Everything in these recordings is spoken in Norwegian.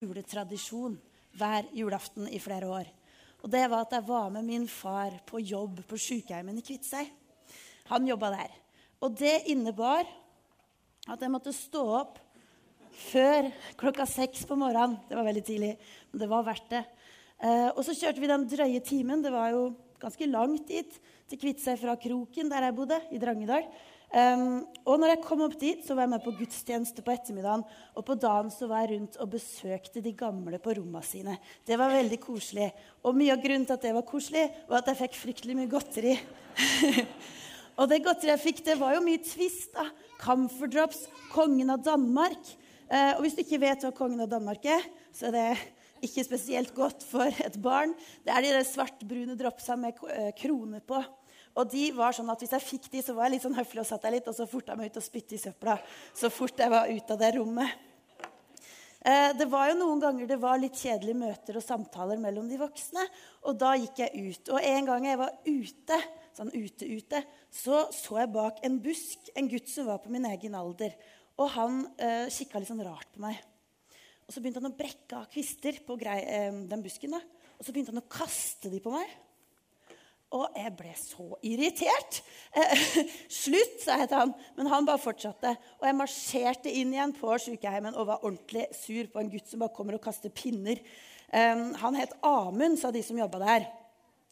juletradisjon hver julaften i flere år. Og det var at jeg var med min far på jobb på sykehjemmet i Kviteseid. Han jobba der. Og det innebar at jeg måtte stå opp før klokka seks på morgenen. Det var veldig tidlig, men det var verdt det. Eh, og så kjørte vi den drøye timen. Det var jo ganske langt dit til Kviteseid fra Kroken, der jeg bodde, i Drangedal. Um, og når jeg kom opp dit, så var jeg med på gudstjeneste på ettermiddagen. Og på dagen så var jeg rundt og besøkte de gamle på rommene sine. Det var veldig koselig. Og mye av grunnen til at det var koselig, var at jeg fikk fryktelig mye godteri. og det godteriet jeg fikk, det var jo mye Twist, da. Camphordrops, Kongen av Danmark. Uh, og hvis du ikke vet hva Kongen av Danmark er, så er det ikke spesielt godt for et barn. Det er de svartbrune dropsa med eh, krone på. Og de var sånn at Hvis jeg fikk de, så var jeg litt sånn høflig og satt der litt, og så forta jeg meg ut og spytte i søpla så fort jeg var ute av det rommet. Eh, det var jo noen ganger det var litt kjedelige møter og samtaler mellom de voksne. Og da gikk jeg ut. Og en gang jeg var ute, sånn ute-ute, så så jeg bak en busk en gutt som var på min egen alder. Og han eh, kikka litt sånn rart på meg. Og så begynte han å brekke av kvister på grei, eh, den busken. da. Og så begynte han å kaste de på meg. Og jeg ble så irritert. Eh, slutt, sa jeg til han. Men han bare fortsatte. Og jeg marsjerte inn igjen på sykehjemmet og var ordentlig sur på en gutt som bare kommer og kaster pinner. Um, han het Amund, sa de som jobba der.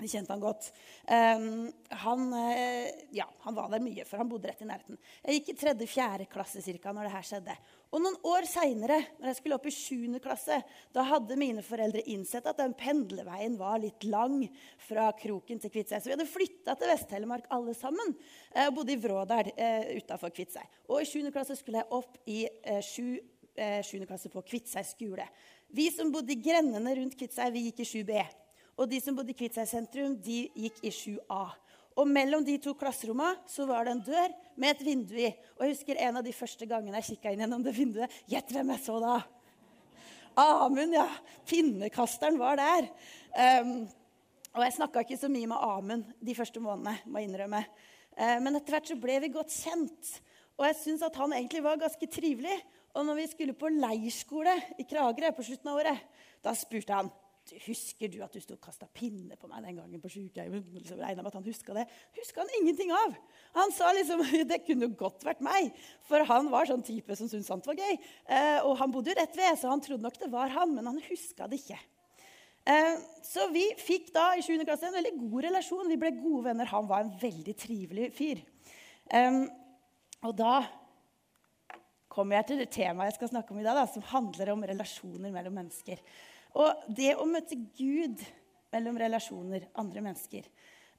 De kjente han godt. Um, han, uh, ja, han, var der mye, for han bodde rett i nærheten. Jeg gikk i tredje-fjerde klasse cirka, når det her skjedde. Og noen år seinere, når jeg skulle opp i 7. klasse, da hadde mine foreldre innsett at den pendleveien var litt lang fra Kroken til Kviteseid. Så vi hadde flytta til Vest-Telemark alle sammen eh, og bodde i Vrådal eh, utafor Kviteseid. Og i 7. klasse skulle jeg opp i eh, 7. Eh, klasse på Kviteseid skole. Vi som bodde i grendene rundt Kviteseid, vi gikk i 7B. Og de som bodde i Kviteseid sentrum, de gikk i 7A. Og mellom de to klasserommene så var det en dør med et vindu i. Og jeg husker en av de første gangene jeg kikka inn gjennom det vinduet. Gjett hvem jeg så da! Amund, ja. Pinnekasteren var der. Um, og jeg snakka ikke så mye med Amund de første månedene, må jeg innrømme. Uh, men etter hvert så ble vi godt kjent. Og jeg syns at han egentlig var ganske trivelig. Og når vi skulle på leirskole i Kragerø på slutten av året, da spurte han Husker du at du sto og kasta pinne på meg den gangen på sykehjemmet? Liksom, med at han huska det. Huska han ingenting av. Han sa liksom det kunne godt vært meg, for han var sånn type som syntes sånt var gøy. Eh, og han bodde jo rett ved, så han trodde nok det var han, men han huska det ikke. Eh, så vi fikk da i 7. klasse en veldig god relasjon. Vi ble gode venner. Han var en veldig trivelig fyr. Eh, og da kommer jeg til det temaet jeg skal snakke om i dag, da, som handler om relasjoner mellom mennesker. Og det å møte Gud mellom relasjoner, andre mennesker.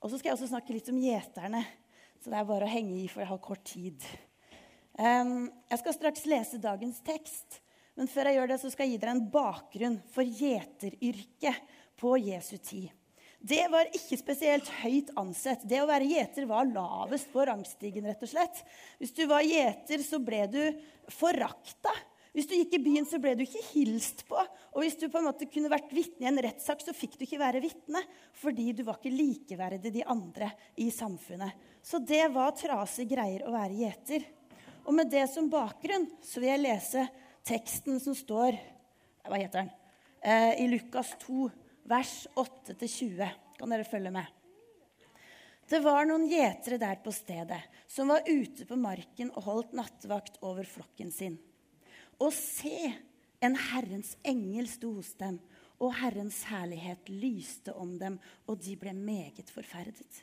Og så skal jeg også snakke litt om gjeterne. Så det er bare å henge i, for jeg har kort tid. Jeg skal straks lese dagens tekst. Men før jeg gjør det, så skal jeg gi dere en bakgrunn for gjeteryrket på Jesu tid. Det var ikke spesielt høyt ansett. Det å være gjeter var lavest på rangstigen. rett og slett. Hvis du var gjeter, så ble du forakta. Hvis du gikk i byen, så ble du ikke hilst på. Og hvis du på en måte kunne vært vitne i en rettssak, så fikk du ikke være vitne. Fordi du var ikke likeverdig de andre i samfunnet. Så det var trasige greier å være gjeter. Og med det som bakgrunn så vil jeg lese teksten som står Hva heter den? Eh, I Lukas 2, vers 8-20. Kan dere følge med? Det var noen gjetere der på stedet som var ute på marken og holdt nattevakt over flokken sin. Og se, en Herrens engel sto hos dem, og Herrens herlighet lyste om dem, og de ble meget forferdet.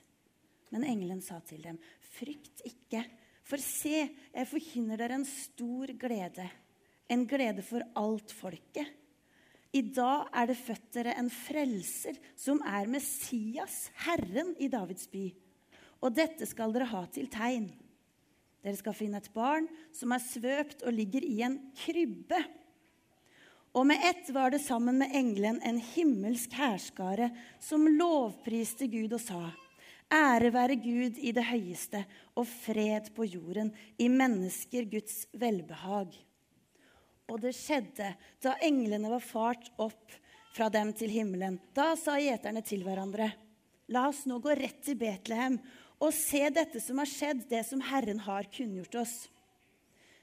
Men engelen sa til dem, frykt ikke, for se, jeg forkynner dere en stor glede, en glede for alt folket. I dag er det født dere en frelser, som er Messias, Herren i Davids by. Og dette skal dere ha til tegn. Dere skal finne et barn som er svøpt og ligger i en krybbe. Og med ett var det sammen med engelen en himmelsk hærskare som lovpriste Gud og sa:" Ære være Gud i det høyeste og fred på jorden, i mennesker Guds velbehag. Og det skjedde da englene var fart opp fra dem til himmelen. Da sa gjeterne til hverandre, la oss nå gå rett til Betlehem og se dette som har skjedd, det som Herren har kunngjort oss.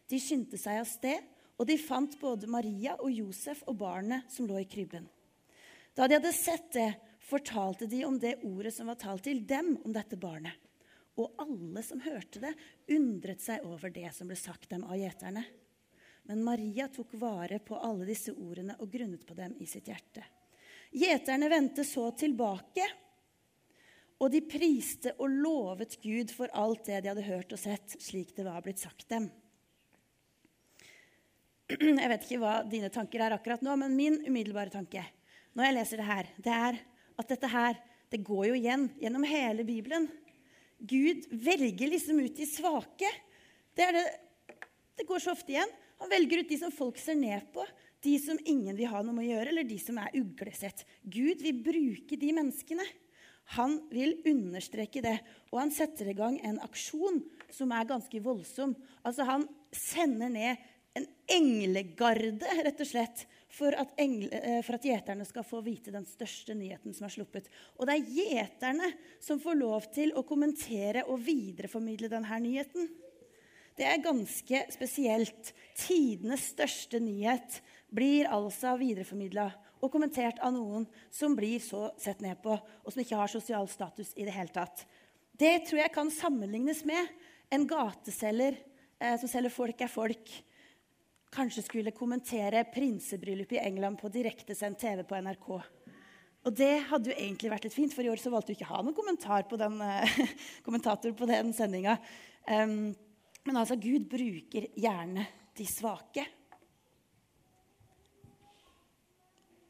De skyndte seg av sted og de fant både Maria og Josef og barnet som lå i krybben. Da de hadde sett det, fortalte de om det ordet som var talt til dem om dette barnet. Og alle som hørte det, undret seg over det som ble sagt dem av gjeterne. Men Maria tok vare på alle disse ordene og grunnet på dem i sitt hjerte. Gjeterne vendte så tilbake, og de priste og lovet Gud for alt det de hadde hørt og sett, slik det var blitt sagt dem. Jeg vet ikke hva dine tanker er akkurat nå, men min umiddelbare tanke når jeg leser det her, det er at dette her det går jo igjen gjennom hele Bibelen. Gud velger liksom ut de svake. Det, det, det går så ofte igjen. Han velger ut de som folk ser ned på, de som ingen vil ha noe med å gjøre, eller de som er uglesett. Gud vil bruke de menneskene. Han vil understreke det, og han setter i gang en aksjon som er ganske voldsom. Altså Han sender ned en englegarde, rett og slett, for at, engle, eh, for at, gjeterne skal få vite den største nyheten som er sluppet. Og det er gjeterne som får lov til å kommentere og videreformidle denne nyheten. Det er ganske spesielt. Tidenes største nyhet blir altså videreformidla og kommentert av noen som blir så sett ned på, og som ikke har sosial status i det hele tatt. Det tror jeg kan sammenlignes med en gateselger eh, som selger folk er folk, kanskje skulle kommentere prinsebryllupet i England på direktesendt TV på NRK. Og det hadde jo egentlig vært litt fint, for i år så valgte du ikke å ha noen kommentar på den, uh, kommentator på den sendinga. Um, men altså, Gud bruker gjerne de svake.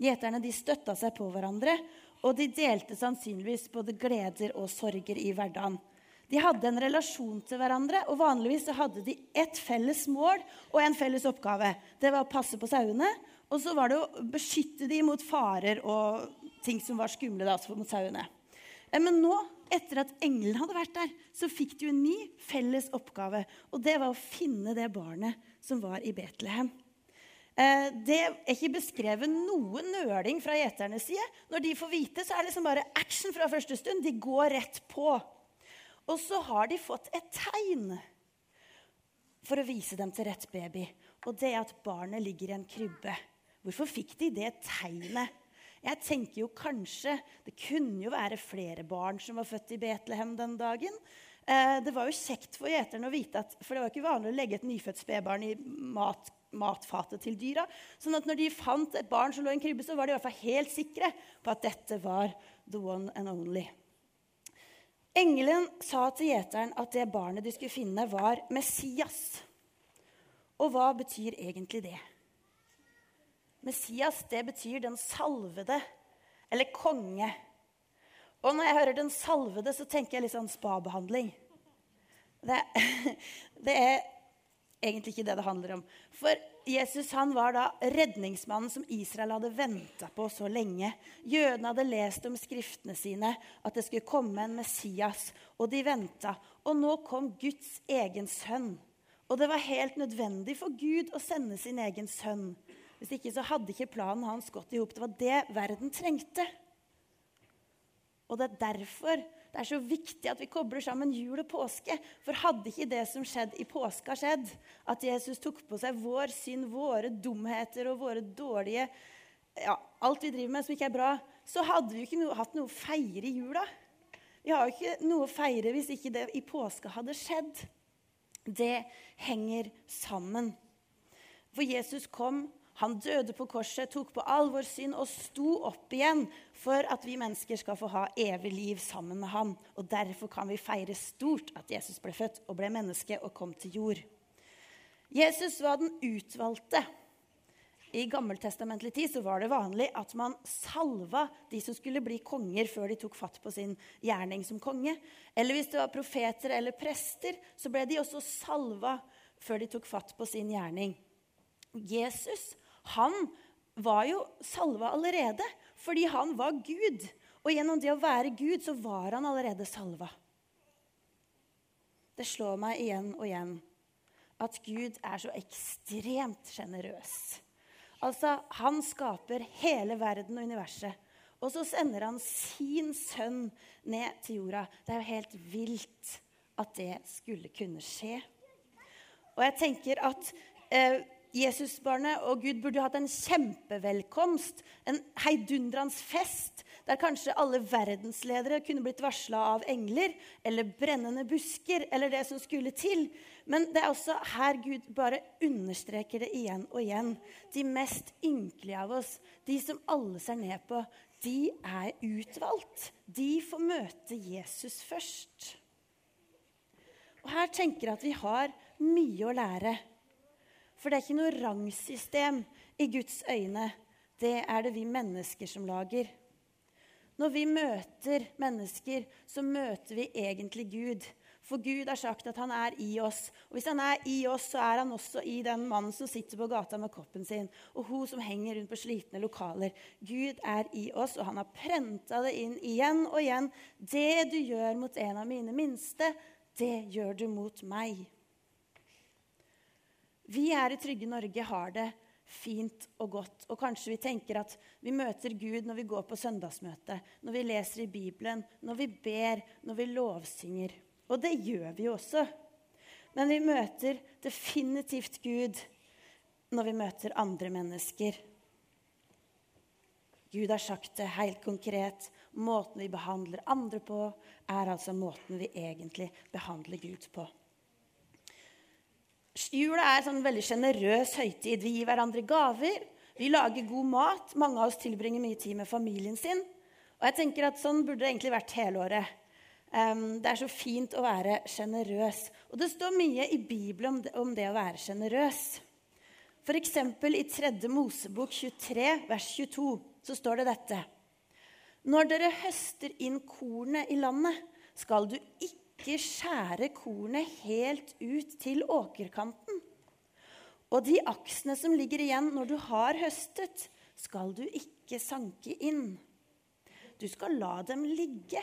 Gjeterne de støtta seg på hverandre, og de delte sannsynligvis både gleder og sorger i hverdagen. De hadde en relasjon til hverandre, og vanligvis hadde de ett felles mål og en felles oppgave. Det var å passe på sauene, og så var det å beskytte dem mot farer og ting som var skumle da, mot sauene. Eh, men nå, etter at engelen hadde vært der, så fikk de en ny felles oppgave. Og det var å finne det barnet som var i Betlehem. Eh, det er ikke beskrevet noe nøling fra gjeternes side. Når de får vite, så er det liksom bare action fra første stund. De går rett på. Og så har de fått et tegn for å vise dem til rett baby. Og det er at barnet ligger i en krybbe. Hvorfor fikk de det tegnet? Jeg tenker jo kanskje Det kunne jo være flere barn som var født i Betlehem den dagen. Eh, det var jo kjekt for gjeterne å vite at For det var ikke vanlig å legge et nyfødt spedbarn i mat, matfatet til dyra. sånn at når de fant et barn som lå i en krybbe, så var de i hvert fall helt sikre på at dette var the one and only. Engelen sa til gjeteren at det barnet de skulle finne, var Messias. Og hva betyr egentlig det? Messias det betyr den salvede, eller konge. Og når jeg hører den salvede, så tenker jeg litt sånn spabehandling. Det, det er egentlig ikke det det handler om. For Jesus han var da redningsmannen som Israel hadde venta på så lenge. Jødene hadde lest om skriftene sine at det skulle komme en Messias, og de venta. Og nå kom Guds egen sønn. Og det var helt nødvendig for Gud å sende sin egen sønn. Hvis ikke så hadde ikke planen hans gått i hop. Det var det verden trengte. Og det er derfor det er så viktig at vi kobler sammen jul og påske. For hadde ikke det som skjedde i påska, skjedd, at Jesus tok på seg vår synd, våre dumheter og våre dårlige ja, Alt vi driver med som ikke er bra, så hadde vi jo ikke noe, hatt noe å feire i jula. Vi har jo ikke noe å feire hvis ikke det i påska hadde skjedd. Det henger sammen. For Jesus kom han døde på korset, tok på all vår synd og sto opp igjen for at vi mennesker skal få ha evig liv sammen med han. Og Derfor kan vi feire stort at Jesus ble født og ble menneske og kom til jord. Jesus var den utvalgte. I gammeltestamentlig tid så var det vanlig at man salva de som skulle bli konger før de tok fatt på sin gjerning som konge. Eller hvis det var profeter eller prester, så ble de også salva før de tok fatt på sin gjerning. Jesus han var jo salva allerede fordi han var Gud. Og gjennom det å være Gud så var han allerede salva. Det slår meg igjen og igjen at Gud er så ekstremt sjenerøs. Altså, han skaper hele verden og universet. Og så sender han sin sønn ned til jorda. Det er jo helt vilt at det skulle kunne skje. Og jeg tenker at eh, Jesusbarnet og Gud burde hatt en kjempevelkomst, en heidundrende fest, der kanskje alle verdensledere kunne blitt varsla av engler eller brennende busker eller det som skulle til. Men det er også her Gud bare understreker det igjen og igjen. De mest ynkelige av oss, de som alle ser ned på, de er utvalgt. De får møte Jesus først. Og Her tenker jeg at vi har mye å lære. For det er ikke noe rangsystem i Guds øyne. Det er det vi mennesker som lager. Når vi møter mennesker, så møter vi egentlig Gud. For Gud har sagt at han er i oss. Og hvis han er i oss, så er han også i den mannen som sitter på gata med koppen sin, og hun som henger rundt på slitne lokaler. Gud er i oss, og han har prenta det inn igjen og igjen. Det du gjør mot en av mine minste, det gjør du mot meg. Vi her i trygge Norge har det fint og godt. Og kanskje vi tenker at vi møter Gud når vi går på søndagsmøte, når vi leser i Bibelen, når vi ber, når vi lovsynger. Og det gjør vi jo også. Men vi møter definitivt Gud når vi møter andre mennesker. Gud har sagt det helt konkret. Måten vi behandler andre på, er altså måten vi egentlig behandler Gud på. Jula er en sånn veldig sjenerøs høytid. Vi gir hverandre gaver. Vi lager god mat. Mange av oss tilbringer mye tid med familien sin. Og jeg tenker at Sånn burde det egentlig vært hele året. Um, det er så fint å være sjenerøs. Og det står mye i Bibelen om det, om det å være sjenerøs. F.eks. i 3. Mosebok 23, vers 22, så står det dette. Når dere høster inn kornet i landet, skal du ikke skjære kornet helt ut til åkerkanten. Og de aksene som ligger igjen når du har høstet, skal du ikke sanke inn. Du skal la dem ligge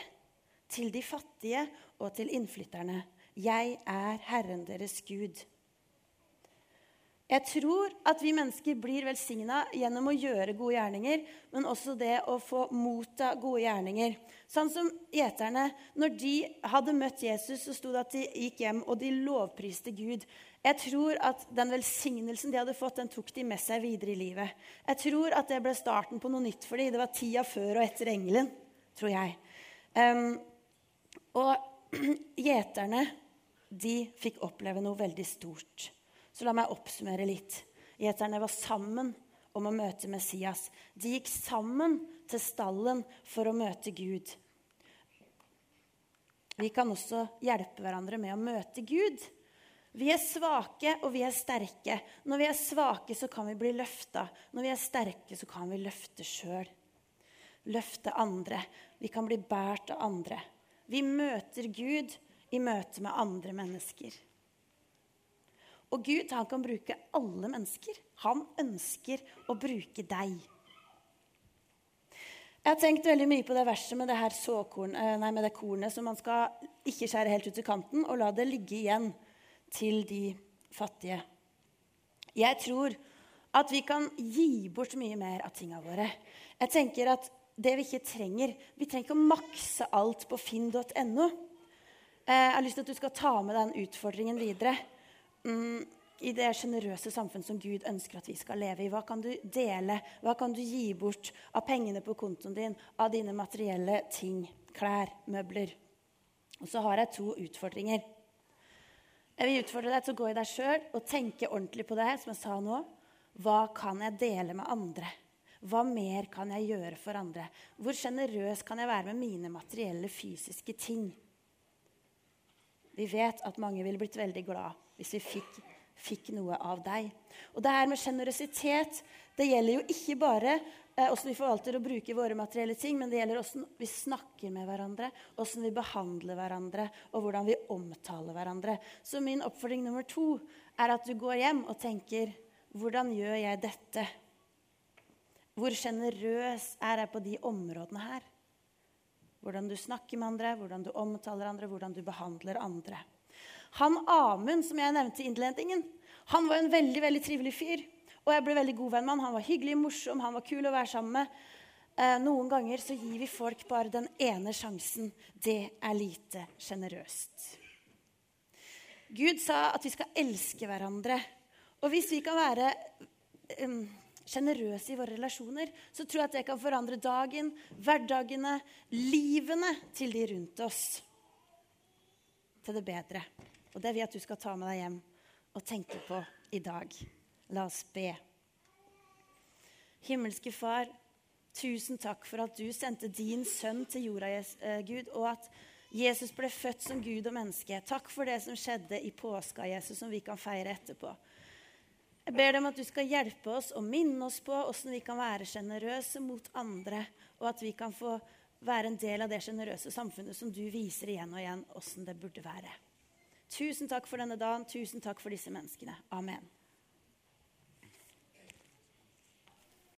til de fattige og til innflytterne. Jeg er Herren deres Gud. Jeg tror at vi mennesker blir velsigna gjennom å gjøre gode gjerninger, men også det å få motta gode gjerninger. Sånn som gjeterne. Når de hadde møtt Jesus, så sto det at de gikk hjem og de lovpriste Gud. Jeg tror at den velsignelsen de hadde fått, den tok de med seg videre i livet. Jeg tror at det ble starten på noe nytt for dem. Det var tida før og etter engelen, tror jeg. Um, og gjeterne de fikk oppleve noe veldig stort. Så la meg oppsummere litt. Gjeterne var sammen om å møte Messias. De gikk sammen til stallen for å møte Gud. Vi kan også hjelpe hverandre med å møte Gud. Vi er svake, og vi er sterke. Når vi er svake, så kan vi bli løfta. Når vi er sterke, så kan vi løfte sjøl. Løfte andre. Vi kan bli båret av andre. Vi møter Gud i møte med andre mennesker. Og Gud han kan bruke alle mennesker. Han ønsker å bruke deg. Jeg har tenkt veldig mye på det verset med det, her såkorn, eh, nei, med det kornet som man skal ikke skjære helt ut til kanten, og la det ligge igjen til de fattige. Jeg tror at vi kan gi bort mye mer av tinga våre. Jeg tenker at det vi ikke trenger. Vi trenger ikke å makse alt på finn.no. Eh, jeg har lyst til at du skal ta med den utfordringen videre. I det sjenerøse samfunn som Gud ønsker at vi skal leve i. Hva kan du dele? Hva kan du gi bort av pengene på kontoen din? Av dine materielle ting? Klær, møbler? Og så har jeg to utfordringer. Jeg vil utfordre deg til å gå i deg sjøl og tenke ordentlig på det som jeg sa nå. Hva kan jeg dele med andre? Hva mer kan jeg gjøre for andre? Hvor sjenerøs kan jeg være med mine materielle, fysiske ting? Vi vet at mange ville blitt veldig glad hvis vi fikk, fikk noe av deg. Og det her med sjenerøsitet det gjelder jo ikke bare eh, hvordan vi forvalter og bruker våre materielle ting, men det gjelder hvordan vi snakker med hverandre, hvordan vi behandler hverandre, og hvordan vi omtaler hverandre. Så min oppfordring nummer to er at du går hjem og tenker hvordan gjør jeg dette? Hvor sjenerøs er jeg på de områdene her? Hvordan du snakker med andre, hvordan du omtaler andre, hvordan du behandler andre. Han Amund, som jeg nevnte i innledningen, han var en veldig veldig trivelig fyr. Og jeg ble veldig god venn med han. Han var hyggelig, morsom, han var kul å være sammen med. Eh, noen ganger så gir vi folk bare den ene sjansen. Det er lite sjenerøst. Gud sa at vi skal elske hverandre. Og hvis vi kan være sjenerøse i våre relasjoner, så tror jeg at det kan forandre dagen, hverdagene, livene til de rundt oss til det bedre. Og det vil jeg at du skal ta med deg hjem og tenke på i dag. La oss be. Himmelske Far, tusen takk for at du sendte din sønn til jorda, eh, Gud, og at Jesus ble født som Gud og menneske. Takk for det som skjedde i påska, Jesus, som vi kan feire etterpå. Jeg ber deg om at du skal hjelpe oss og minne oss på hvordan vi kan være sjenerøse mot andre, og at vi kan få være en del av det sjenerøse samfunnet som du viser igjen og igjen hvordan det burde være. Tusen takk for denne dagen. Tusen takk for disse menneskene. Amen.